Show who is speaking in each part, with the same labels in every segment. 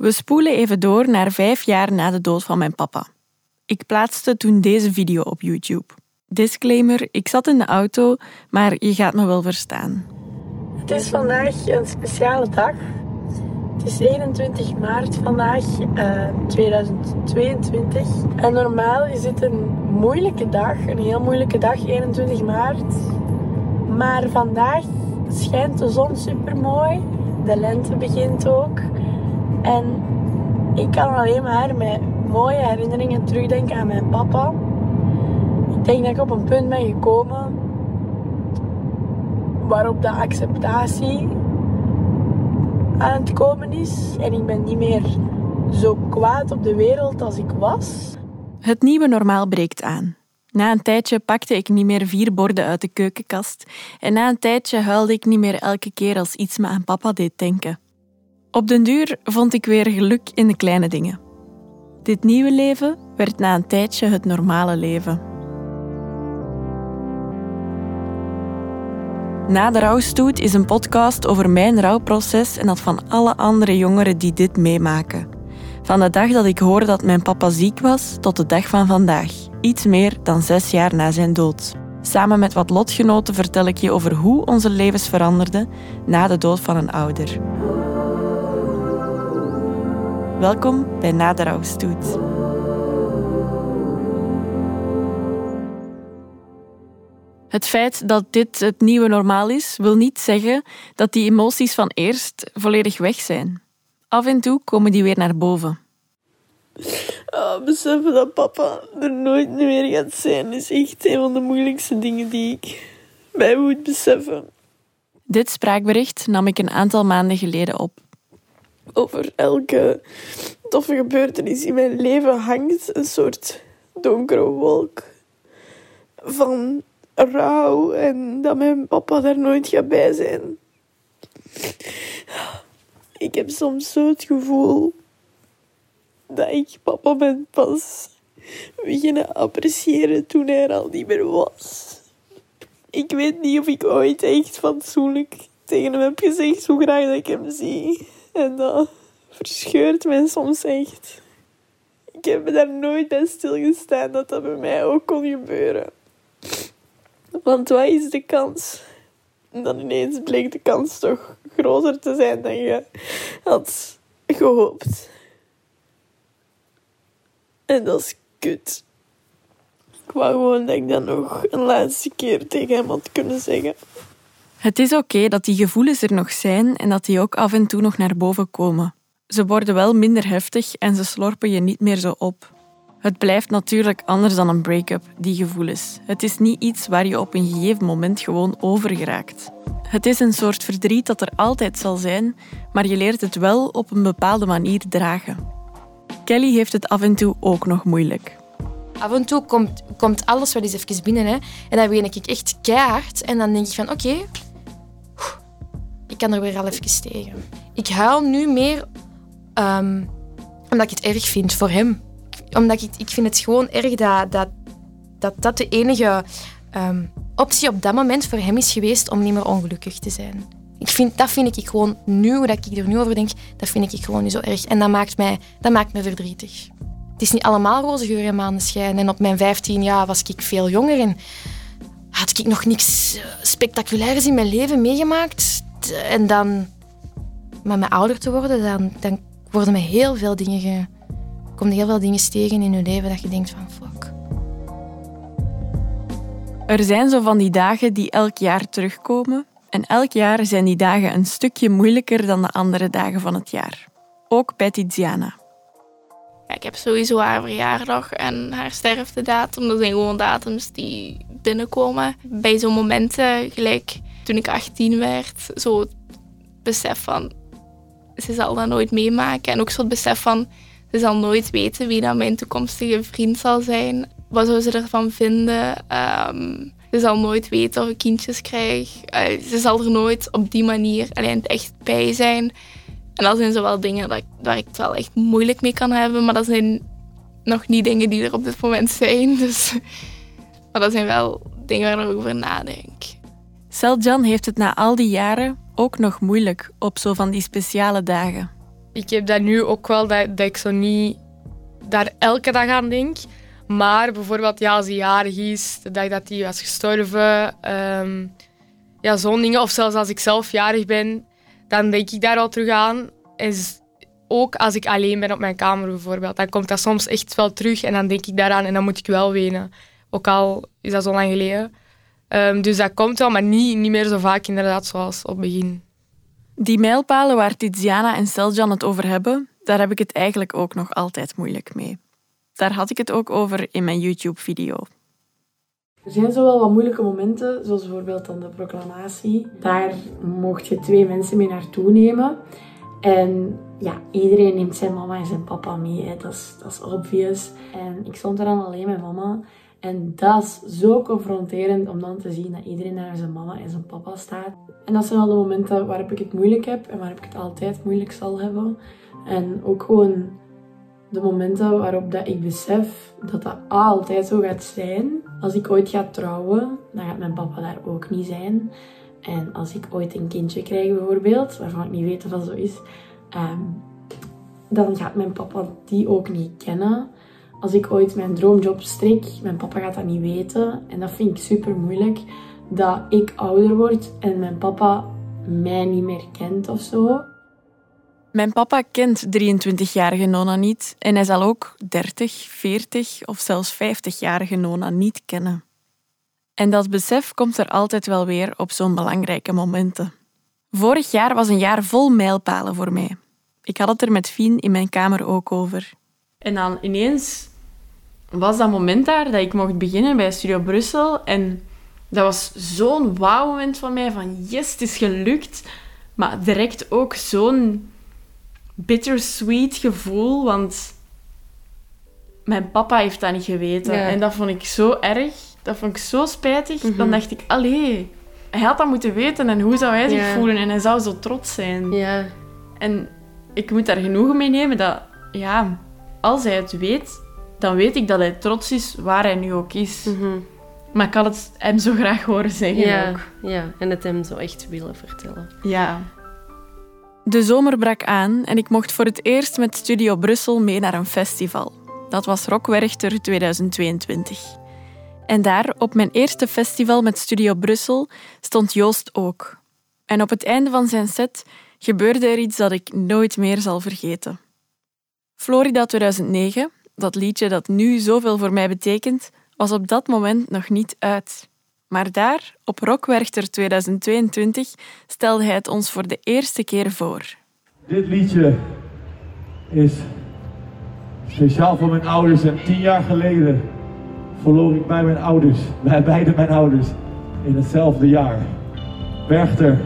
Speaker 1: We spoelen even door naar vijf jaar na de dood van mijn papa. Ik plaatste toen deze video op YouTube. Disclaimer, ik zat in de auto, maar je gaat me wel verstaan.
Speaker 2: Het is vandaag een speciale dag. Het is 21 maart vandaag, uh, 2022. En normaal is dit een moeilijke dag, een heel moeilijke dag, 21 maart. Maar vandaag schijnt de zon super mooi. De lente begint ook. En ik kan alleen maar met mooie herinneringen terugdenken aan mijn papa. Ik denk dat ik op een punt ben gekomen waarop de acceptatie aan het komen is. En ik ben niet meer zo kwaad op de wereld als ik was.
Speaker 1: Het nieuwe normaal breekt aan. Na een tijdje pakte ik niet meer vier borden uit de keukenkast en na een tijdje huilde ik niet meer elke keer als iets me aan papa deed denken. Op den duur vond ik weer geluk in de kleine dingen. Dit nieuwe leven werd na een tijdje het normale leven. Na de rouwstoet is een podcast over mijn rouwproces en dat van alle andere jongeren die dit meemaken. Van de dag dat ik hoorde dat mijn papa ziek was tot de dag van vandaag, iets meer dan zes jaar na zijn dood. Samen met wat lotgenoten vertel ik je over hoe onze levens veranderden na de dood van een ouder. Welkom bij Na de Rouwstoet. Het feit dat dit het nieuwe normaal is, wil niet zeggen dat die emoties van eerst volledig weg zijn. Af en toe komen die weer naar boven.
Speaker 2: Oh, beseffen dat papa er nooit meer gaat zijn is echt een van de moeilijkste dingen die ik mij moet beseffen.
Speaker 1: Dit spraakbericht nam ik een aantal maanden geleden op.
Speaker 2: Over elke toffe gebeurtenis in mijn leven hangt een soort donkere wolk van rouw en dat mijn papa daar nooit gaat bij zijn. Ik heb soms zo het gevoel dat ik papa ben pas beginnen appreciëren toen hij er al niet meer was. Ik weet niet of ik ooit echt fatsoenlijk tegen hem heb gezegd hoe graag dat ik hem zie. En dat verscheurt mij soms echt. Ik heb me daar nooit bij stilgestaan dat dat bij mij ook kon gebeuren. Want wat is de kans? En dan ineens bleek de kans toch groter te zijn dan je had gehoopt. En dat is kut. Ik wou gewoon dat ik dat nog een laatste keer tegen hem had kunnen zeggen.
Speaker 1: Het is oké dat die gevoelens er nog zijn en dat die ook af en toe nog naar boven komen. Ze worden wel minder heftig en ze slorpen je niet meer zo op. Het blijft natuurlijk anders dan een break-up, die gevoelens. Het is niet iets waar je op een gegeven moment gewoon over geraakt. Het is een soort verdriet dat er altijd zal zijn, maar je leert het wel op een bepaalde manier dragen. Kelly heeft het af en toe ook nog moeilijk.
Speaker 3: Af en toe komt, komt alles wel eens even binnen hè, en dan begin ik echt keihard en dan denk ik van oké, kan er weer al even tegen. Ik huil nu meer um, omdat ik het erg vind voor hem omdat ik, ik vind het gewoon erg dat dat, dat, dat de enige ehm, optie op dat moment voor hem is geweest om niet meer ongelukkig te zijn. Ik vind, dat vind ik gewoon nu, hoe ik er nu over denk, dat vind ik gewoon niet zo erg. En dat maakt mij, dat maakt me verdrietig. Het is niet allemaal roze geur en maneschijn. En op mijn 15 jaar was ik veel jonger en had ik nog niks eh, spectaculairs in mijn leven meegemaakt. En dan, met mijn ouder te worden, dan, dan worden me heel veel dingen ge, komt heel veel dingen tegen in je leven dat je denkt van fuck.
Speaker 1: Er zijn zo van die dagen die elk jaar terugkomen. En elk jaar zijn die dagen een stukje moeilijker dan de andere dagen van het jaar. Ook bij Tiziana.
Speaker 4: Ja, ik heb sowieso haar verjaardag en haar sterftedatum. Dat zijn gewoon datums die binnenkomen. Bij zo'n momenten, gelijk toen ik 18 werd, zo het besef van ze zal dat nooit meemaken. En ook zo het besef van ze zal nooit weten wie dat mijn toekomstige vriend zal zijn. Wat zou ze ervan vinden? Um, ze zal nooit weten of ik kindjes krijg. Uh, ze zal er nooit op die manier alleen echt bij zijn. En dat zijn zowel dingen dat, waar ik het wel echt moeilijk mee kan hebben. Maar dat zijn nog niet dingen die er op dit moment zijn. Dus, maar dat zijn wel dingen waar ik over nadenk.
Speaker 1: Seljan heeft het na al die jaren ook nog moeilijk op zo van die speciale dagen.
Speaker 3: ik heb dat nu ook wel, dat, dat ik zo niet daar elke dag aan denk. Maar bijvoorbeeld ja, als hij jarig is, de dag dat hij was gestorven, ehm, ja, zo'n dingen. Of zelfs als ik zelf jarig ben, dan denk ik daar al terug aan. En ook als ik alleen ben op mijn kamer bijvoorbeeld, dan komt dat soms echt wel terug en dan denk ik daaraan en dan moet ik wel wenen. Ook al is dat zo lang geleden. Ehm, dus dat komt wel, maar niet, niet meer zo vaak inderdaad zoals op het begin.
Speaker 1: Die mijlpalen waar Tiziana en Seljan het over hebben, daar heb ik het eigenlijk ook nog altijd moeilijk mee. Daar had ik het ook over in mijn YouTube-video.
Speaker 2: Er zijn zo wel wat moeilijke momenten, zoals bijvoorbeeld dan de proclamatie. Daar mocht je twee mensen mee naartoe nemen. En ja, iedereen neemt zijn mama en zijn papa mee. Hè. Dat, is, dat is obvious. En ik stond er dan alleen met mama. En dat is zo confronterend om dan te zien dat iedereen naar zijn mama en zijn papa staat. En dat zijn wel de momenten waarop ik het moeilijk heb en waarop ik het altijd moeilijk zal hebben. En ook gewoon de momenten waarop dat ik besef dat dat altijd zo gaat zijn. Als ik ooit ga trouwen, dan gaat mijn papa daar ook niet zijn. En als ik ooit een kindje krijg bijvoorbeeld, waarvan ik niet weet of dat zo is, ehm, dan gaat mijn papa die ook niet kennen. Als ik ooit mijn droomjob strik, mijn papa gaat dat niet weten. En dat vind ik super moeilijk. Dat ik ouder word en mijn papa mij niet meer kent of zo.
Speaker 1: Mijn papa kent 23-jarige Nona niet en hij zal ook 30, 40 of zelfs 50-jarige Nona niet kennen. En dat besef komt er altijd wel weer op zo'n belangrijke momenten. Vorig jaar was een jaar vol mijlpalen voor mij. Ik had het er met Fien in mijn kamer ook over. En dan ineens was dat moment daar dat ik mocht beginnen bij Studio Brussel. En dat was zo'n wauw-moment van mij, van yes, het is gelukt. Maar direct ook zo'n bittersweet gevoel, want mijn papa heeft dat niet geweten.
Speaker 3: Ja.
Speaker 1: En dat vond ik zo erg, dat vond ik zo spijtig.
Speaker 3: Mhm.
Speaker 1: Dan dacht ik, allee, hij had dat moeten weten en hoe zou hij zich
Speaker 3: Ja.
Speaker 1: voelen? En hij zou zo trots zijn.
Speaker 3: Ja.
Speaker 1: En ik moet daar genoegen mee nemen dat, ja, als hij het weet, dan weet ik dat hij trots is waar hij nu ook is. Maar ik had het hem zo graag horen zeggen
Speaker 5: Ja,
Speaker 1: ook.
Speaker 5: ja, en het hem zo echt willen vertellen.
Speaker 1: Ja. De zomer brak aan en ik mocht voor het eerst met Studio Brussel mee naar een festival. Dat was Rock Werchter 2022. En daar, op mijn eerste festival met Studio Brussel, stond Joost ook. En op het einde van zijn set gebeurde er iets dat ik nooit meer zal vergeten. Florida 2009, dat liedje dat nu zoveel voor mij betekent, was op dat moment nog niet uit. Maar daar, op Rockwerchter 2022, stelde hij het ons voor de eerste keer voor.
Speaker 6: Dit liedje is speciaal voor mijn ouders. En tien jaar geleden verloor ik bij mijn ouders, bij beide mijn ouders, in hetzelfde jaar. Werchter,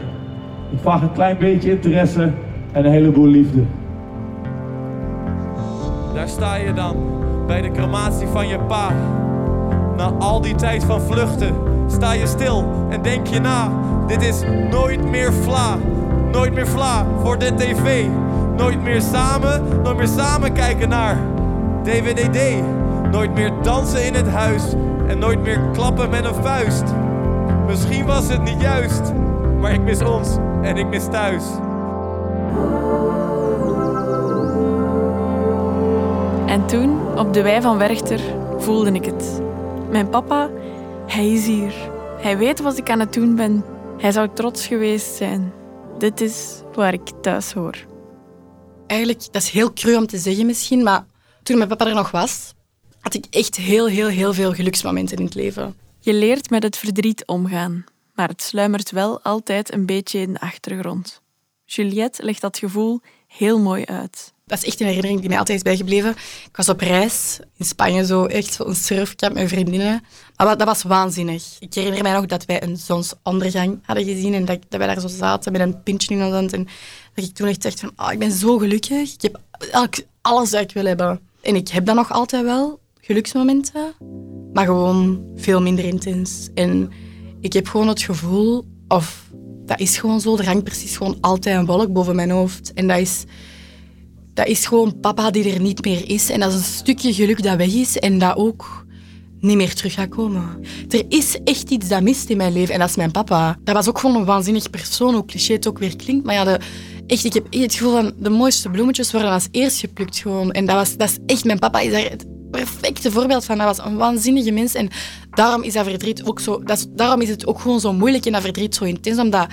Speaker 6: ik vraag een klein beetje interesse en een heleboel liefde.
Speaker 7: Daar sta je dan, bij de crematie van je pa. Na al die tijd van vluchten, sta je stil en denk je na. Dit is nooit meer vla, nooit meer vla voor de tv. Nooit meer samen, nooit meer samen kijken naar DWDD. Nooit meer dansen in het huis en nooit meer klappen met een vuist. Misschien was het niet juist, maar ik mis ons en ik mis thuis.
Speaker 1: En toen, op de wei van Werchter, voelde ik het. Mijn papa, hij is hier. Hij weet wat ik aan het doen ben. Hij zou trots geweest zijn. Dit is waar ik thuis hoor.
Speaker 8: Eigenlijk, dat is heel cru om te zeggen misschien, maar toen mijn papa er nog was, had ik echt heel, heel, heel veel geluksmomenten in het leven.
Speaker 1: Je leert met het verdriet omgaan, maar het sluimert wel altijd een beetje in de achtergrond. Juliette legt dat gevoel heel mooi uit.
Speaker 8: Dat is echt een herinnering die mij altijd is bijgebleven. Ik was op reis in Spanje, zo echt zo'n surfkamp met vriendinnen. Maar wat- dat was waanzinnig. Ik herinner mij nog dat wij een zonsondergang hadden gezien en dat, wij daar zo zaten met een pintje in ons hand. En dat ik toen echt dacht van, oh, ik ben zo gelukkig. Ik heb alles dat ik wil hebben. En ik heb dat nog altijd wel, geluksmomenten, maar gewoon veel minder intens. En ik heb gewoon het gevoel, of dat is gewoon zo, er hangt precies gewoon altijd een wolk boven mijn hoofd. En dat is dat is gewoon papa die er niet meer is. En dat is een stukje geluk dat weg is en dat ook niet meer terug gaat komen. Er is echt iets dat mist in mijn leven en dat is mijn papa. Dat was ook gewoon een waanzinnig persoon, hoe cliché het ook weer klinkt. Maar ja, Echt, ik heb het gevoel van de mooiste bloemetjes worden als eerst geplukt gewoon. En dat, was, dat is echt, mijn papa is daar het perfecte voorbeeld van. Dat was een waanzinnige mens. En daarom is dat verdriet ook zo... Dat daarom is het ook gewoon zo moeilijk en dat verdriet zo intens. Omdat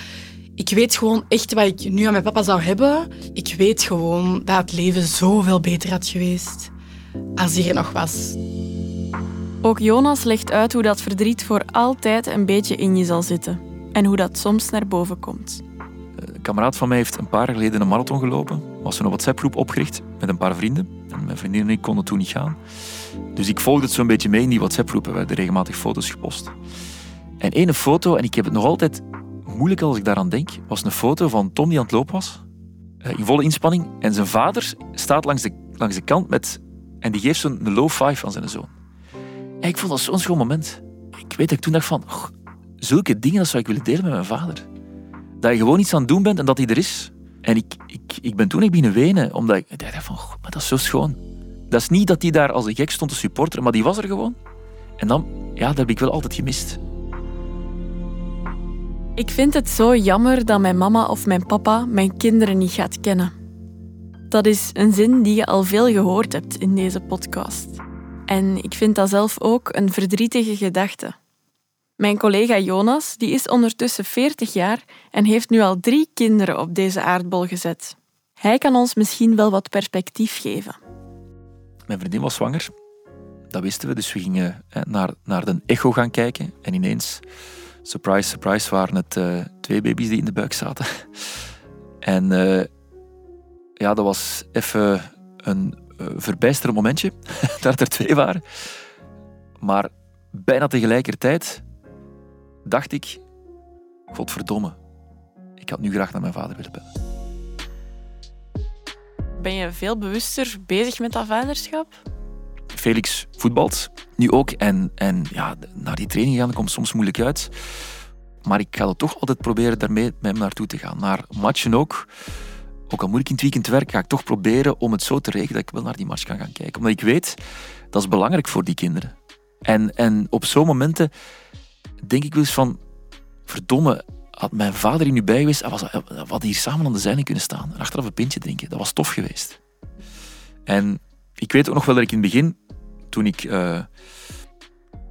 Speaker 8: ik weet gewoon echt wat ik nu aan mijn papa zou hebben. Ik weet gewoon dat het leven zoveel beter had geweest als hij er nog was.
Speaker 1: Ook Jonas legt uit hoe dat verdriet voor altijd een beetje in je zal zitten. En hoe dat soms naar boven komt.
Speaker 9: Een kameraad van mij heeft een paar jaar geleden een marathon gelopen. Was een WhatsApp-groep opgericht met een paar vrienden. En mijn vriendin en ik konden toen niet gaan. Dus ik volgde het zo'n beetje mee in die WhatsApp-groep. Er werden regelmatig foto's gepost. En ene foto, en ik heb het nog altijd moeilijk als ik daaraan denk, was een foto van Tom die aan het lopen was. eh, In volle inspanning. En zijn vader staat langs de, langs de kant met... En die geeft zo'n low five aan zijn zoon. En ik vond dat zo'n schoon moment. Ik weet dat ik toen dacht van... "Och, zulke dingen dat zou ik willen delen met mijn vader dat je gewoon iets aan het doen bent en dat hij er is. En ik, ik, ik ben toen ik beginnen wenen, omdat ik, dacht van, "Goh, maar dat is zo schoon. Dat is niet dat hij daar als een gek stond te supporteren, maar die was er gewoon. En dan, ja, dat heb ik wel altijd gemist.
Speaker 1: Ik vind het zo jammer dat mijn mama of mijn papa mijn kinderen niet gaat kennen. Dat is een zin die je al veel gehoord hebt in deze podcast. En ik vind dat zelf ook een verdrietige gedachte. Mijn collega Jonas die is ondertussen 40 jaar en heeft nu al drie kinderen op deze aardbol gezet. Hij kan ons misschien wel wat perspectief geven.
Speaker 9: Mijn vriendin was zwanger. Dat wisten we, dus we gingen naar, naar de echo gaan kijken. En ineens, surprise, surprise, waren het eh, twee baby's die in de buik zaten. En eh, ja, dat was even een eh, verbijsterend momentje, dat er twee waren. Maar bijna tegelijkertijd dacht ik, godverdomme, ik had nu graag naar mijn vader willen bellen.
Speaker 1: Ben je veel bewuster bezig met dat vaderschap?
Speaker 9: Felix voetbalt nu ook. En, en ja, naar die training gaan komt soms moeilijk uit. Maar ik ga er toch altijd proberen daarmee met hem naartoe te gaan. Naar matchen ook. Ook al moet ik in het weekend werken, ga ik toch proberen om het zo te regelen dat ik wel naar die match kan gaan kijken. Omdat ik weet, dat is belangrijk voor die kinderen. En, en op zo'n momenten denk ik wel eens van... Verdomme, had mijn vader hier nu bij geweest, hij was, hadden hier samen aan de zijne kunnen staan. En achteraf een pintje drinken. Dat was tof geweest. En ik weet ook nog wel dat ik in het begin, toen ik... eh,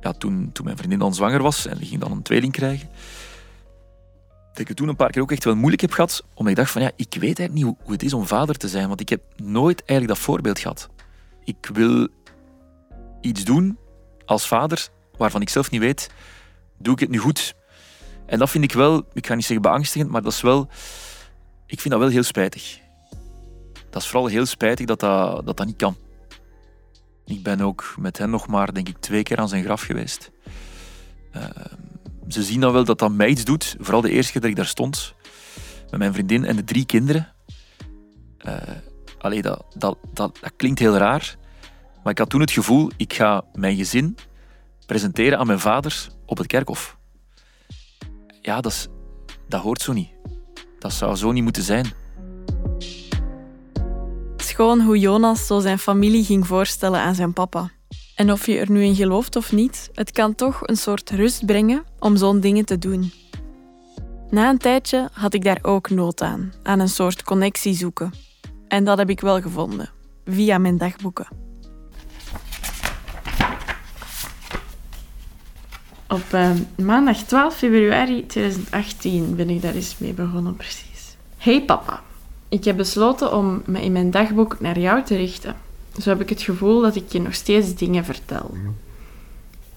Speaker 9: ja, toen, toen mijn vriendin dan zwanger was en die ging dan een tweeling krijgen, dat ik het toen een paar keer ook echt wel moeilijk heb gehad, omdat ik dacht van ja, ik weet eigenlijk niet hoe, het is om vader te zijn, want ik heb nooit eigenlijk dat voorbeeld gehad. Ik wil iets doen als vader waarvan ik zelf niet weet, doe ik het nu goed? En dat vind ik wel, ik ga niet zeggen beangstigend, maar dat is wel, ik vind dat wel heel spijtig. Dat is vooral heel spijtig dat, dat, dat niet kan. Ik ben ook met hen nog maar, denk ik, twee keer aan zijn graf geweest. Eh, ze zien dan wel dat dat mij iets doet. Vooral de eerste keer dat ik daar stond. Met mijn vriendin en de drie kinderen. Eh allee, dat, dat, dat, dat klinkt heel raar. Maar ik had toen het gevoel, ik ga mijn gezin presenteren aan mijn vader op het kerkhof. Ja, dat, is, dat hoort zo niet. Dat zou zo niet moeten zijn.
Speaker 1: Schoon hoe Jonas zo zijn familie ging voorstellen aan zijn papa. En of je er nu in gelooft of niet, het kan toch een soort rust brengen om zo'n dingen te doen. Na een tijdje had ik daar ook nood aan, aan een soort connectie zoeken. En dat heb ik wel gevonden, via mijn dagboeken. Op eh, maandag 12 februari 2018 ben ik daar eens mee begonnen, precies. Hey papa, ik heb besloten om me in mijn dagboek naar jou te richten. Zo heb ik het gevoel dat ik je nog steeds dingen vertel.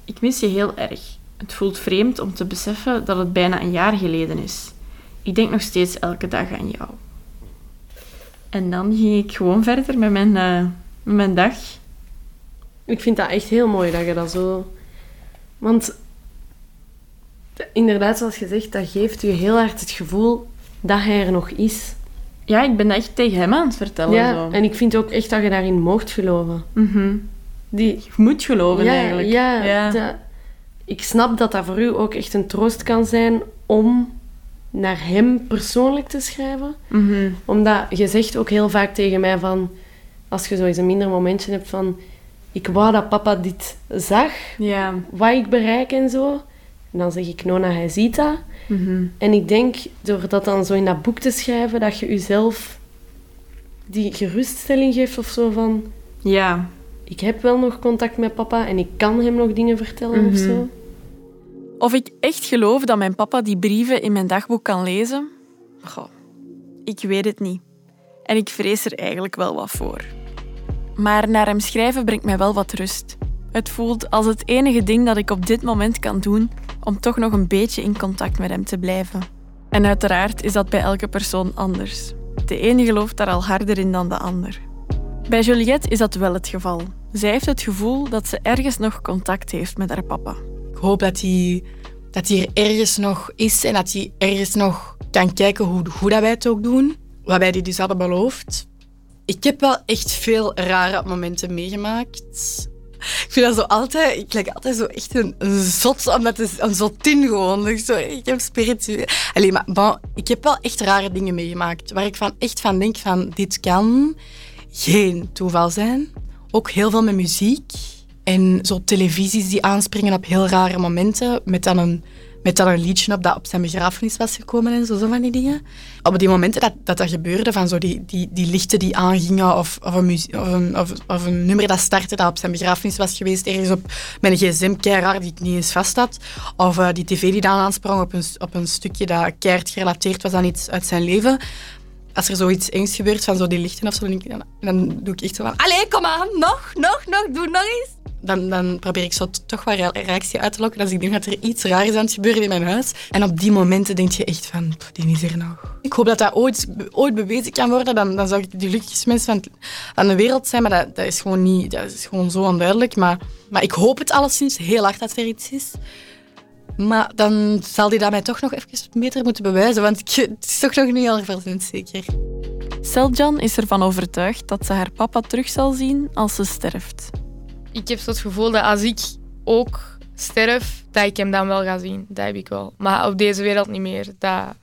Speaker 1: Ik mis je heel erg. Het voelt vreemd om te beseffen dat het bijna een jaar geleden is. Ik denk nog steeds elke dag aan jou. En dan ging ik gewoon verder met mijn, eh, met mijn dag.
Speaker 5: Ik vind dat echt heel mooi dat je dat zo... Want inderdaad, zoals gezegd, dat geeft je heel hard het gevoel dat hij er nog is.
Speaker 1: Ja, ik ben dat echt tegen hem aan het vertellen.
Speaker 5: Ja,
Speaker 1: zo.
Speaker 5: en ik vind ook echt dat je daarin moogt geloven.
Speaker 1: Mhm.
Speaker 5: Die,
Speaker 1: Je moet geloven
Speaker 5: ja,
Speaker 1: eigenlijk.
Speaker 5: Ja,
Speaker 1: Ja.
Speaker 5: dat- ik snap dat dat voor u ook echt een troost kan zijn om naar hem persoonlijk te schrijven.
Speaker 1: Mhm.
Speaker 5: Omdat je zegt ook heel vaak tegen mij van... Als je zo eens een minder momentje hebt van... Ik wou dat papa dit zag,
Speaker 1: ja.
Speaker 5: wat ik bereik en zo. En dan zeg ik, Nona, hij ziet dat. En ik denk, door dat dan zo in dat boek te schrijven, dat je jezelf die geruststelling geeft of zo van...
Speaker 1: Ja.
Speaker 5: Ik heb wel nog contact met papa en ik kan hem nog dingen vertellen of zo.
Speaker 1: Of ik echt geloof dat mijn papa die brieven in mijn dagboek kan lezen? Goh, ik weet het niet. En ik vrees er eigenlijk wel wat voor. Maar naar hem schrijven brengt mij wel wat rust. Het voelt als het enige ding dat ik op dit moment kan doen om toch nog een beetje in contact met hem te blijven. En uiteraard is dat bij elke persoon anders. De ene gelooft daar al harder in dan de ander. Bij Juliette is dat wel het geval. Zij heeft het gevoel dat ze ergens nog contact heeft met haar papa.
Speaker 8: Ik hoop dat hij, dat hij er ergens nog is en dat hij ergens nog kan kijken hoe, hoe dat wij het ook doen. Wat wij die dus hadden beloofd. Ik heb wel echt veel rare momenten meegemaakt. Ik vind dat zo altijd... Ik lijk altijd zo echt een, zot, omdat het is een zotin gewoon. Ik, zo, ik heb spiritueel... Allee, maar bon, ik heb wel echt rare dingen meegemaakt. Waar ik van, echt van denk van, dit kan geen toeval zijn. Ook heel veel met muziek. En zo televisies die aanspringen op heel rare momenten. Met dan een, met dan een liedje op dat op zijn begrafenis was gekomen en zo, zo van die dingen. Op die momenten dat dat, gebeurde, van zo die, die, die lichten die aangingen of, of, een of, of, een nummer dat startte dat op zijn begrafenis was geweest, ergens op mijn gsm, keihard die ik niet eens vast had. Of eh, die tv die dan aansprong op een, op een stukje dat keihard gerelateerd was aan iets uit zijn leven als er zoiets engs gebeurt van zo die lichten of zo, dan, dan doe ik echt zo van... Allee, kom aan, nog, nog, nog, doe nog eens. Dan, dan probeer ik zo toch wel re- reactie uit te lokken als ik denk dat er iets raars is aan het gebeuren in mijn huis. En op die momenten denk je echt van, "Pff, die is er nog. Ik hoop dat dat ooit, ooit bewezen kan worden. Dan, dan zou ik de gelukkigste mens van, de wereld zijn. Maar dat, dat is gewoon niet... Dat is gewoon zo onduidelijk. Maar, maar ik hoop het alleszins heel hard dat er iets is. Maar dan zal die dat mij toch nog even beter moeten bewijzen. Want ik, het is toch nog niet heel vervelend, zeker.
Speaker 1: Seljan is ervan overtuigd dat ze haar papa terug zal zien als ze sterft.
Speaker 3: Ik heb zo het gevoel dat als ik ook sterf, dat ik hem dan wel ga zien. Dat heb ik wel. Maar op deze wereld niet meer. Dat,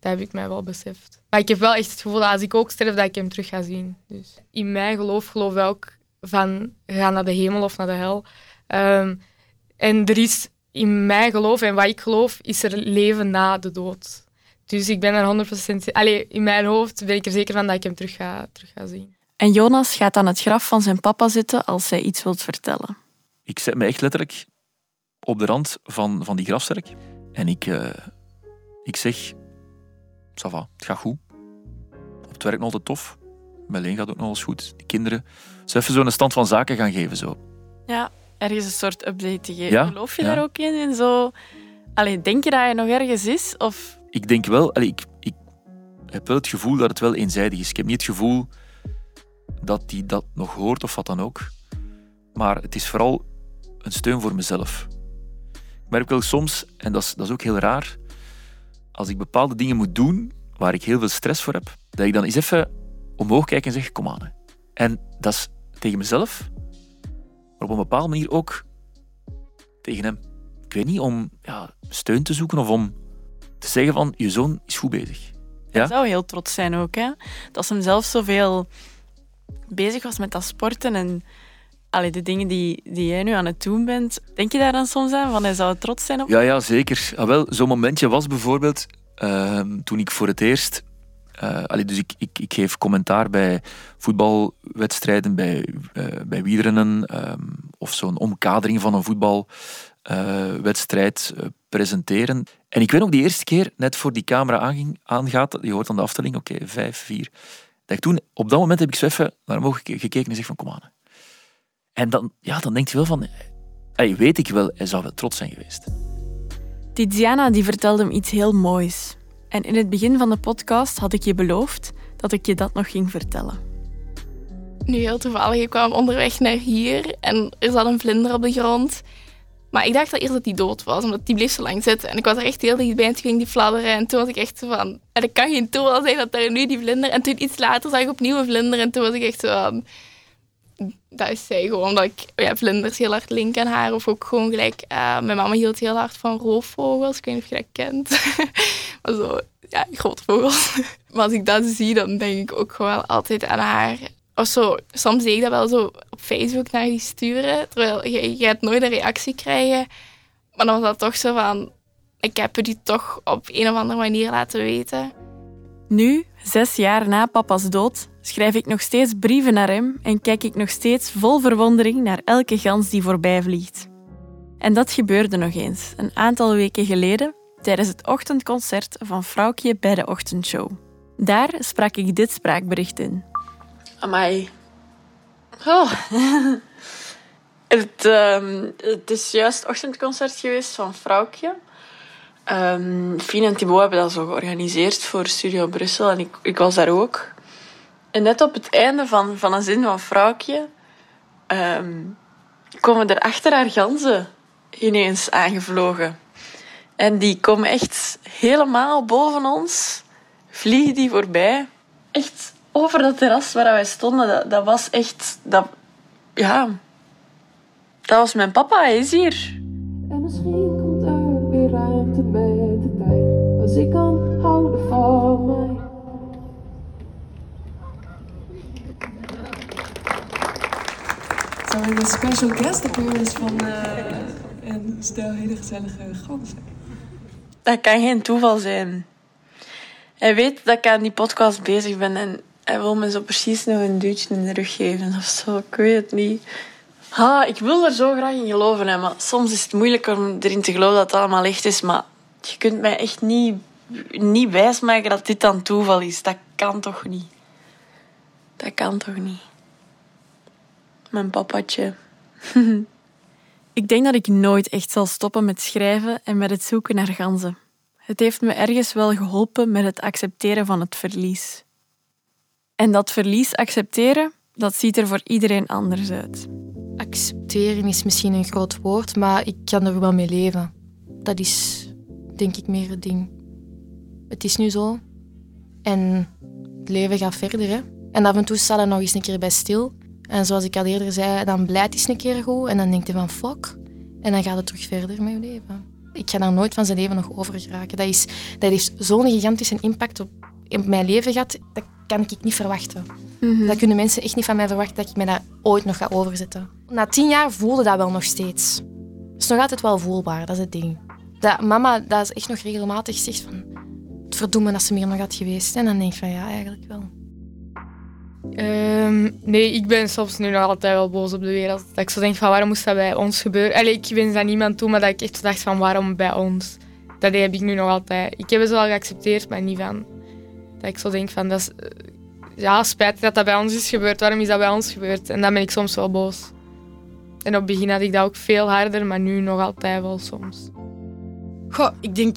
Speaker 3: dat heb ik mij wel beseft. Maar ik heb wel echt het gevoel dat als ik ook sterf, dat ik hem terug ga zien. Dus in mijn geloof geloof ik ook van ga naar de hemel of naar de hel. Ehm, en er is in mijn geloof en wat ik geloof, is er leven na de dood. Dus ik ben er 100%... Allee, in mijn hoofd ben ik er zeker van dat ik hem terug ga, terug ga zien.
Speaker 1: En Jonas gaat aan het graf van zijn papa zitten als zij iets wilt vertellen.
Speaker 9: Ik zet me echt letterlijk op de rand van, van die grafzerk. En ik, eh, ik zeg, ça va, het gaat goed. Op het werk nog altijd tof. Leen gaat ook nog eens goed. Die kinderen. Ze even zo'n stand van zaken gaan geven. Zo.
Speaker 1: Ja, ergens een soort update te geven.
Speaker 9: Ja,
Speaker 1: Geloof je
Speaker 9: ja.
Speaker 1: daar ook in? En zo... Allee, denk je dat hij nog ergens is? Of...
Speaker 9: Ik denk wel, allee, ik, ik heb wel het gevoel dat het wel eenzijdig is. Ik heb niet het gevoel dat hij dat nog hoort of wat dan ook. Maar het is vooral een steun voor mezelf. Ik merk wel soms, en dat is, dat is ook heel raar, als ik bepaalde dingen moet doen waar ik heel veel stress voor heb, dat ik dan eens even omhoog kijk en zeg, kom aan. hè. En dat is tegen mezelf, maar op een bepaalde manier ook tegen hem. Ik weet niet, om ja, steun te zoeken of om te zeggen van, je zoon is goed bezig.
Speaker 1: Hij
Speaker 9: Ja?
Speaker 1: zou heel trots zijn ook, hè? Dat ze hem zelf zoveel bezig was met dat sporten en allee, de dingen die, die jij nu aan het doen bent. Denk je daar dan soms aan? Van hij zou trots zijn op
Speaker 9: Ja, ja, zeker. Ah, wel, zo'n momentje was bijvoorbeeld ehm, toen ik voor het eerst... allee, dus ik, ik, ik geef commentaar bij voetbalwedstrijden, bij, eh bij wielrennen ehm, of zo'n omkadering van een voetbalwedstrijd eh, presenteren. En ik weet nog die eerste keer, net voor die camera aanging, aangaat, je hoort dan de aftelling, oké, vijf, vier. Dat ik toen, op dat moment heb ik zo even naar hem geke- gekeken en zeg van, kom aan. En dan, ja, dan denk je wel van, hey, weet ik wel, hij zou wel trots zijn geweest.
Speaker 1: Tiziana die vertelde hem iets heel moois. En in het begin van de podcast had ik je beloofd dat ik je dat nog ging vertellen.
Speaker 4: Nu heel toevallig, ik kwam onderweg naar hier en er zat een vlinder op de grond. Maar ik dacht al eerst dat die dood was, omdat die bleef zo lang zitten. En ik was er echt heel dichtbij en toen ging die fladderen. En toen was ik echt zo van... En het kan geen toeval zijn dat daar nu die vlinder... En toen iets later zag ik opnieuw een vlinder en toen was ik echt zo van... Dat is zij gewoon, omdat ik ja, vlinders heel hard link aan haar. Of ook gewoon gelijk... eh, mijn mama hield heel hard van roofvogels. Ik weet niet of je dat kent. maar zo, ja, grote vogels. maar als ik dat zie, dan denk ik ook gewoon altijd aan haar. Of zo, soms zie ik dat wel zo op Facebook naar die sturen. Terwijl je, je nooit een reactie krijgen. Maar dan was dat toch zo van... ik heb die toch op een of andere manier laten weten.
Speaker 1: Nu, zes jaar na papa's dood, schrijf ik nog steeds brieven naar hem en kijk ik nog steeds vol verwondering naar elke gans die voorbij vliegt. En dat gebeurde nog eens, een aantal weken geleden, tijdens het ochtendconcert van Vrouwtje bij de ochtendshow. Daar sprak ik dit spraakbericht in.
Speaker 2: Amai. Oh. het, ehm, het is juist ochtendconcert geweest van Vrouwtje. Um, Fien en Thibaut hebben dat zo georganiseerd voor Studio Brussel en ik, ik was daar ook. En net op het einde van, van een zin van Vrouwtje um, komen er achter haar ganzen ineens aangevlogen. En die komen echt helemaal boven ons, vliegen die voorbij. Echt over dat terras waar wij stonden, dat, dat was echt... Dat, ja, dat was mijn papa, hij is hier. En misschien komt er weer ruimte met de tijd, als ik kan houden van mij.
Speaker 10: Zou een special guest appearance van uh, een stel hele gezellige ganzen?
Speaker 2: Dat kan geen toeval zijn. Hij weet dat ik aan die podcast bezig ben en hij wil me zo precies nog een duwtje in de rug geven of zo. Ik weet het niet. Ha, ik wil er zo graag in geloven, hè, maar soms is het moeilijk om erin te geloven dat het allemaal echt is. Maar je kunt mij echt niet, niet wijsmaken dat dit dan toeval is. Dat kan toch niet? Dat kan toch niet? Mijn papatje.
Speaker 1: ik denk dat ik nooit echt zal stoppen met schrijven en met het zoeken naar ganzen. Het heeft me ergens wel geholpen met het accepteren van het verlies. En dat verlies accepteren, dat ziet er voor iedereen anders uit.
Speaker 3: Accepteren is misschien een groot woord, maar ik kan er wel mee leven. Dat is denk ik meer het ding. Het is nu zo. En het leven gaat verder. Hè? En af en toe staat er nog eens een keer bij stil. En zoals ik al eerder zei, dan blijft het een keer goed. En dan denkt hij van fuck. En dan gaat het terug verder met je leven. Ik ga daar nooit van zijn leven nog over geraken. Dat, is, dat heeft zo'n gigantische impact op, op mijn leven gehad. Dat kan ik niet verwachten. Mm Dat kunnen mensen echt niet van mij verwachten dat ik mij daar ooit nog ga overzetten. Na tien jaar voelde dat wel nog steeds. Het is nog altijd wel voelbaar, dat is het ding. Dat mama dat is echt nog regelmatig zegt van... Het verdoemen dat ze meer nog had geweest. En dan denk ik van ja, eigenlijk wel.
Speaker 11: Um, nee, ik ben soms nu nog altijd wel boos op de wereld. Dat ik zo denk van waarom moest dat bij ons gebeuren? Allee, ik wens dat niemand toe, maar dat ik echt dacht van waarom bij ons? Dat heb ik nu nog altijd. Ik heb het wel geaccepteerd, maar niet van... Ik zo denk van dat is ja, spijt dat dat bij ons is gebeurd. Waarom is dat bij ons gebeurd? En dan ben ik soms wel boos. En op het begin had ik dat ook veel harder, maar nu nog altijd wel soms.
Speaker 8: Goh, ik denk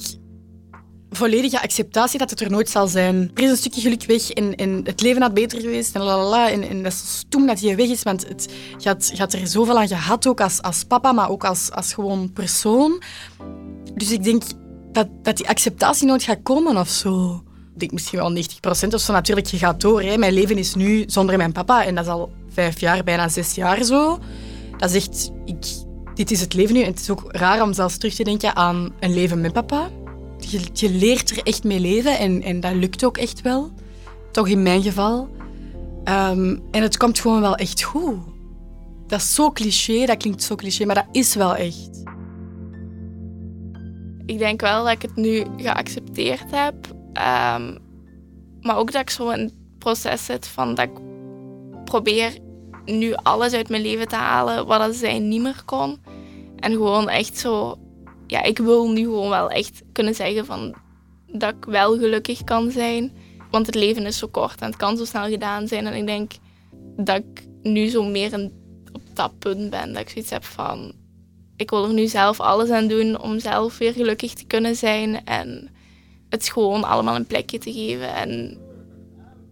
Speaker 8: volledige acceptatie dat het er nooit zal zijn. Er is een stukje geluk weg en, en het leven had beter geweest en lalala. En, en dat is stoem dat hij weg is, want het, je, had, je had er zoveel aan gehad, ook als, als papa, maar ook als, als gewoon persoon. Dus ik denk dat, dat die acceptatie nooit gaat komen of zo denk misschien wel 90% of zo. Natuurlijk, je gaat door. Hè. Mijn leven is nu zonder mijn papa en dat is al vijf jaar, bijna zes jaar zo. Dat is ik, dit is het leven nu. En het is ook raar om zelfs terug te denken aan een leven met papa. Je, je leert er echt mee leven en, en dat lukt ook echt wel. Toch in mijn geval. Ehm, en het komt gewoon wel echt goed. Dat is zo cliché, dat klinkt zo cliché, maar dat is wel echt.
Speaker 4: Ik denk wel dat ik het nu geaccepteerd heb Ehm, maar ook dat ik zo in het proces zit van dat ik probeer nu alles uit mijn leven te halen wat zij niet meer kon. En gewoon echt zo... Ja, ik wil nu gewoon wel echt kunnen zeggen van dat ik wel gelukkig kan zijn. Want het leven is zo kort en het kan zo snel gedaan zijn. En ik denk dat ik nu zo meer in, op dat punt ben. Dat ik zoiets heb van... Ik wil er nu zelf alles aan doen om zelf weer gelukkig te kunnen zijn. En het gewoon allemaal een plekje te geven en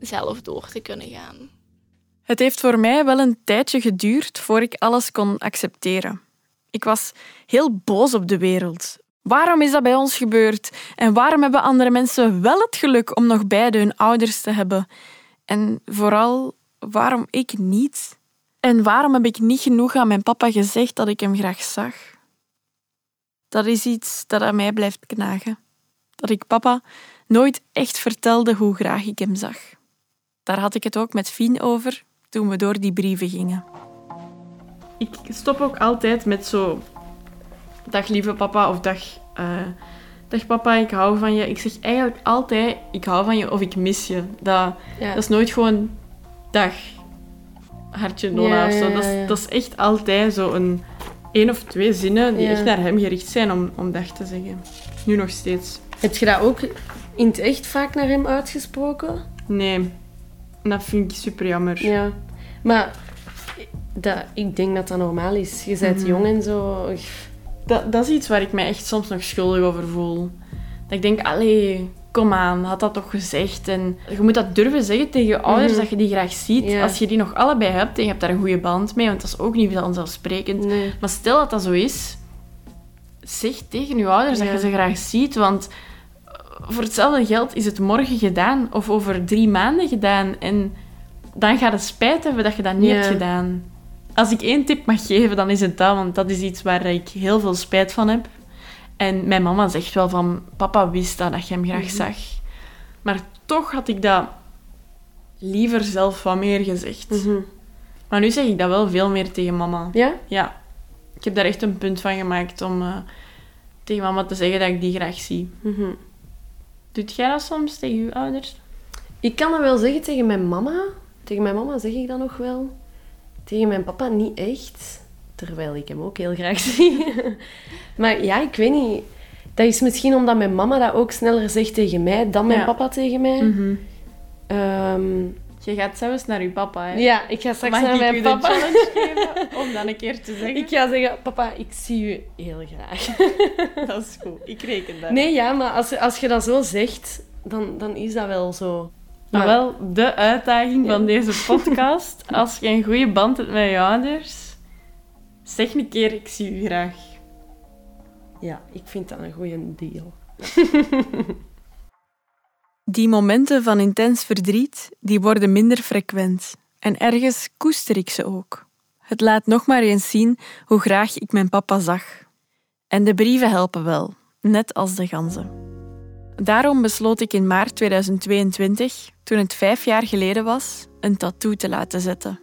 Speaker 4: zelf door te kunnen gaan.
Speaker 1: Het heeft voor mij wel een tijdje geduurd voor ik alles kon accepteren. Ik was heel boos op de wereld. Waarom is dat bij ons gebeurd? En waarom hebben andere mensen wel het geluk om nog beide hun ouders te hebben? En vooral, waarom ik niet? En waarom heb ik niet genoeg aan mijn papa gezegd dat ik hem graag zag? Dat is iets dat aan mij blijft knagen dat ik papa nooit echt vertelde hoe graag ik hem zag. Daar had ik het ook met Fien over toen we door die brieven gingen. Ik stop ook altijd met zo dag lieve papa of dag, uh, dag papa, ik hou van je. Ik zeg eigenlijk altijd, ik hou van je of ik mis je. Dat,
Speaker 5: Ja.
Speaker 1: dat is nooit gewoon, dag, hartje Nona
Speaker 5: Ja,
Speaker 1: of zo.
Speaker 5: ja,
Speaker 1: Dat, is,
Speaker 5: ja.
Speaker 1: dat is echt altijd zo een één of twee zinnen die
Speaker 5: Ja.
Speaker 1: echt naar hem gericht zijn om, om dag te zeggen. Nu nog steeds.
Speaker 5: Heb je dat ook in het echt vaak naar hem uitgesproken?
Speaker 1: Nee, dat vind ik super jammer.
Speaker 5: Ja. Maar dat, ik denk dat dat normaal is. Je bent
Speaker 1: Mhm.
Speaker 5: jong en zo.
Speaker 1: Dat, dat is iets waar ik mij echt soms nog schuldig over voel. Dat ik denk, allee, kom aan, had dat toch gezegd. En je moet dat durven zeggen tegen je ouders,
Speaker 5: Mhm.
Speaker 1: dat je die graag ziet.
Speaker 5: Ja.
Speaker 1: Als je die nog allebei hebt en je hebt daar een goede band mee, want dat is ook niet vanzelfsprekend.
Speaker 5: Nee.
Speaker 1: Maar stel dat dat zo is, zeg tegen je ouders dat je ze graag ziet. Want voor hetzelfde geld is het morgen gedaan of over drie maanden gedaan. En dan gaat het spijt hebben dat je dat niet
Speaker 5: Ja.
Speaker 1: hebt gedaan. Als ik één tip mag geven, dan is het dat, want dat is iets waar ik heel veel spijt van heb. En mijn mama zegt wel van, papa wist dat, dat je hem graag
Speaker 5: Mhm.
Speaker 1: zag. Maar toch had ik dat liever zelf wat meer gezegd.
Speaker 5: Mhm.
Speaker 1: Maar nu zeg ik dat wel veel meer tegen mama.
Speaker 5: Ja?
Speaker 1: Ja. Ik heb daar echt een punt van gemaakt om eh, tegen mama te zeggen dat ik die graag zie.
Speaker 5: Mhm.
Speaker 1: Doet jij dat soms tegen je ouders?
Speaker 5: Ik kan dat wel zeggen tegen mijn mama. Tegen mijn mama zeg ik dat nog wel. Tegen mijn papa niet echt. Terwijl ik hem ook heel graag zie. maar ja, ik weet niet. Dat is misschien omdat mijn mama dat ook sneller zegt tegen mij dan mijn
Speaker 1: Ja.
Speaker 5: papa tegen mij. Ehm,
Speaker 1: Je gaat zelfs naar je papa, hè?
Speaker 5: ja, ik ga straks
Speaker 1: Mag
Speaker 5: naar
Speaker 1: ik
Speaker 5: mijn
Speaker 1: u
Speaker 5: papa.
Speaker 1: de challenge geven om dan een keer te zeggen?
Speaker 5: Ik ga zeggen, papa, ik zie u heel graag.
Speaker 1: Dat is goed. Ik reken dat.
Speaker 5: Nee, ja, maar als, als je dat zo zegt, dan, dan is dat wel zo.
Speaker 1: Maar wel de uitdaging van deze podcast. Als je een goede band hebt met je ouders, zeg een keer, ik zie u graag.
Speaker 5: Ja, ik vind dat een goede deal.
Speaker 1: Die momenten van intens verdriet, die worden minder frequent. En ergens koester ik ze ook. Het laat nog maar eens zien hoe graag ik mijn papa zag. En de brieven helpen wel, net als de ganzen. Daarom besloot ik in maart 2022, toen het vijf jaar geleden was, een tattoo te laten zetten.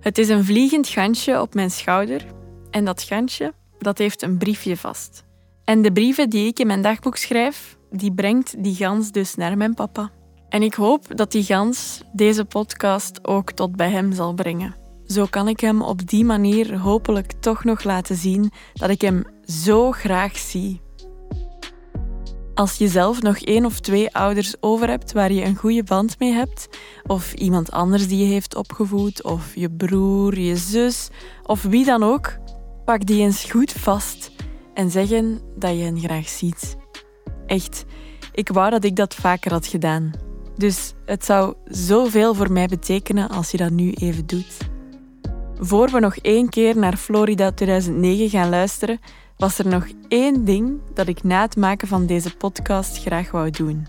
Speaker 1: Het is een vliegend gansje op mijn schouder en dat gansje, dat heeft een briefje vast. En de brieven die ik in mijn dagboek schrijf, die brengt die gans dus naar mijn papa. En ik hoop dat die gans deze podcast ook tot bij hem zal brengen. Zo kan ik hem op die manier hopelijk toch nog laten zien dat ik hem zo graag zie. Als je zelf nog één of twee ouders over hebt waar je een goede band mee hebt, of iemand anders die je heeft opgevoed, of je broer, je zus, of wie dan ook, pak die eens goed vast en zeg hen dat je hen graag ziet. Echt, ik wou dat ik dat vaker had gedaan. Dus het zou zoveel voor mij betekenen als je dat nu even doet. Voor we nog één keer naar Florida 2009 gaan luisteren, was er nog één ding dat ik na het maken van deze podcast graag wou doen.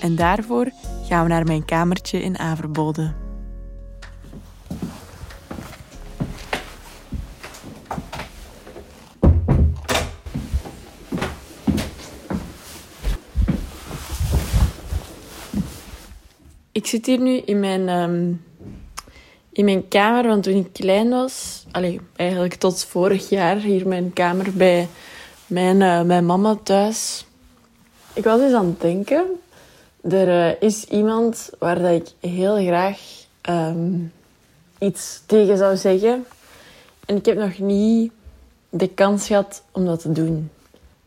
Speaker 1: En daarvoor gaan we naar mijn kamertje in Averbode. Ik zit hier nu in mijn, ehm, in mijn kamer, want toen ik klein was, allee, eigenlijk tot vorig jaar, hier mijn kamer bij mijn, eh, mijn mama thuis. Ik was eens aan het denken, er eh, is iemand waar dat ik heel graag ehm, iets tegen zou zeggen. En ik heb nog niet de kans gehad om dat te doen.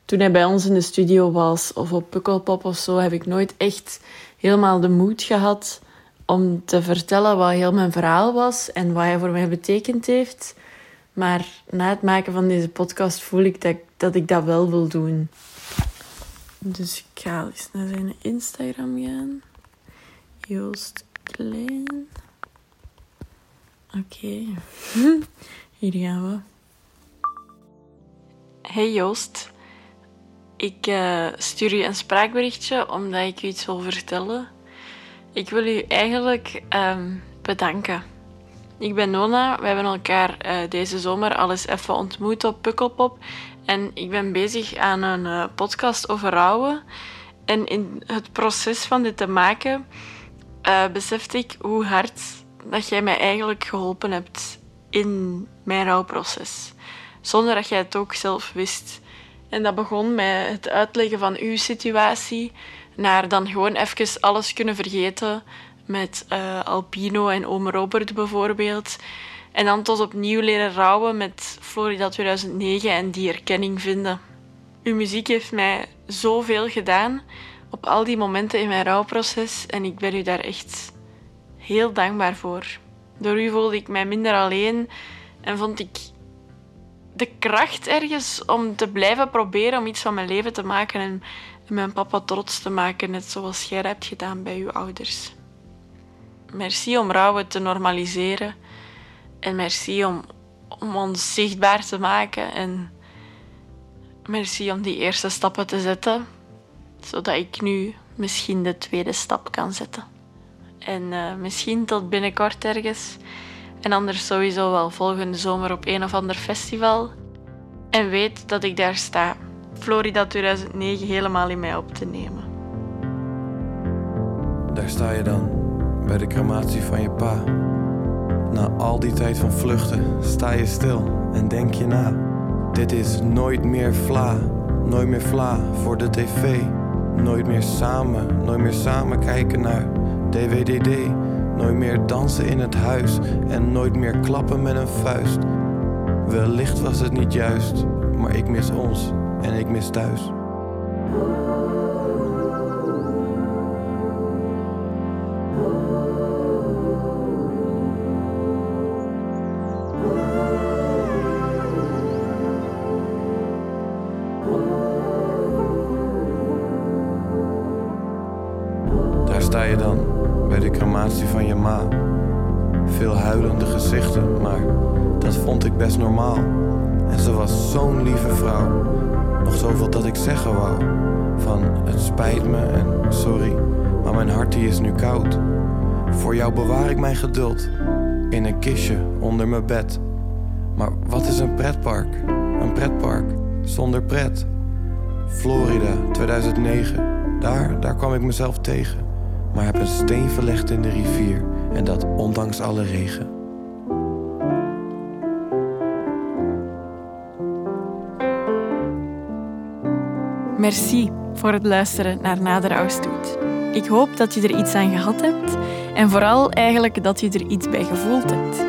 Speaker 1: Toen hij bij ons in de studio was of op Pukkelpop of zo, heb ik nooit echt helemaal de moed gehad om te vertellen wat heel mijn verhaal was en wat hij voor mij betekend heeft. Maar na het maken van deze podcast voel ik dat, ik dat wel wil doen. Dus ik ga eens naar zijn Instagram gaan. Joost Klein. Oké. Hier gaan we. Hey Joost. Ik eh, stuur je een spraakberichtje omdat ik u iets wil vertellen. Ik wil u eigenlijk ehm, bedanken. Ik ben Nona. We hebben elkaar eh, deze zomer al eens even ontmoet op Pukkelpop. En ik ben bezig aan een eh, podcast over rouwen. En in het proces van dit te maken, besefte ik hoe hard dat jij mij eigenlijk geholpen hebt in mijn rouwproces. Zonder dat jij het ook zelf wist. En dat begon met het uitleggen van uw situatie, naar dan gewoon even alles kunnen vergeten met uh, Alpino en Oom Robert bijvoorbeeld. En dan tot opnieuw leren rouwen met Florida 2009 en die erkenning vinden. Uw muziek heeft mij zoveel gedaan op al die momenten in mijn rouwproces en ik ben u daar echt heel dankbaar voor. Door u voelde ik mij minder alleen en vond ik de kracht ergens om te blijven proberen om iets van mijn leven te maken en mijn papa trots te maken, net zoals jij hebt gedaan bij uw ouders. Merci om rouwen te normaliseren en merci om, om ons zichtbaar te maken en merci om die eerste stappen te zetten, zodat ik nu misschien de tweede stap kan zetten. En uh, misschien tot binnenkort ergens. En anders sowieso wel volgende zomer op een of ander festival. En weet dat ik daar sta. Florida 2009 helemaal in mij op te nemen.
Speaker 12: Daar sta je dan, bij de crematie van je pa. Na al die tijd van vluchten sta je stil en denk je na. Dit is nooit meer vla, nooit meer vla voor de tv. Nooit meer samen, nooit meer samen kijken naar DWDD. Nooit meer dansen in het huis en nooit meer klappen met een vuist. Wellicht was het niet juist, maar ik mis ons en ik mis thuis. Voor jou bewaar ik mijn geduld in een kistje onder mijn bed. Maar wat is een pretpark? Een pretpark zonder pret. Florida 2009, daar, daar kwam ik mezelf tegen. Maar heb een steen verlegd in de rivier en dat ondanks alle regen.
Speaker 1: Merci voor het luisteren naar Nader Oudstoet. Ik hoop dat je er iets aan gehad hebt en vooral eigenlijk dat je er iets bij gevoeld hebt.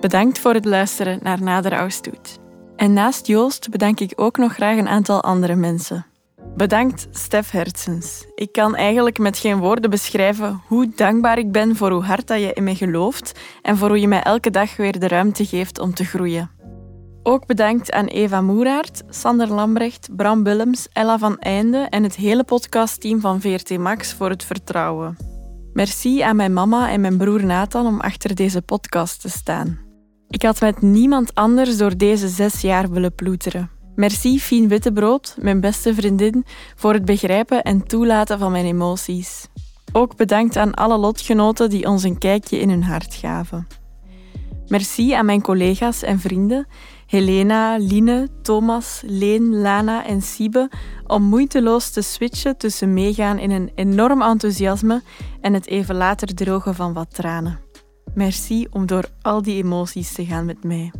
Speaker 1: Bedankt voor het luisteren naar Nader Oudstoet. En naast Joost bedank ik ook nog graag een aantal andere mensen. Bedankt Stef Hertzens. Ik kan eigenlijk met geen woorden beschrijven hoe dankbaar ik ben voor hoe hard dat je in mij gelooft en voor hoe je mij elke dag weer de ruimte geeft om te groeien. Ook bedankt aan Eva Moeraert, Sander Lambrecht, Bram Willems, Ella van Einde en het hele podcastteam van VRT Max voor het vertrouwen. Merci aan mijn mama en mijn broer Nathan om achter deze podcast te staan. Ik had met niemand anders door deze zes jaar willen ploeteren. Merci Fien Wittebrood, mijn beste vriendin, voor het begrijpen en toelaten van mijn emoties. Ook bedankt aan alle lotgenoten die ons een kijkje in hun hart gaven. Merci aan mijn collega's en vrienden, Helena, Line, Thomas, Leen, Lana en Siebe, om moeiteloos te switchen tussen meegaan in een enorm enthousiasme en het even later drogen van wat tranen. Merci om door al die emoties te gaan met mij.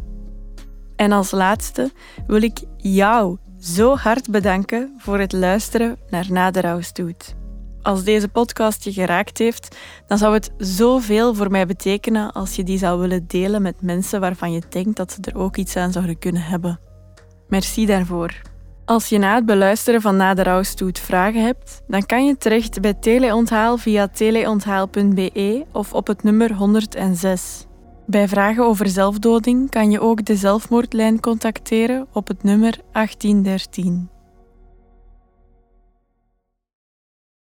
Speaker 1: En als laatste wil ik jou zo hard bedanken voor het luisteren naar Naderouwstoet. Als deze podcast je geraakt heeft, dan zou het zoveel voor mij betekenen als je die zou willen delen met mensen waarvan je denkt dat ze er ook iets aan zouden kunnen hebben. Merci daarvoor. Als je na het beluisteren van Naderouwstoet vragen hebt, dan kan je terecht bij Teleonthaal via teleonthaal.be of op het nummer 106. Bij vragen over zelfdoding kan je ook de zelfmoordlijn contacteren op het nummer 1813.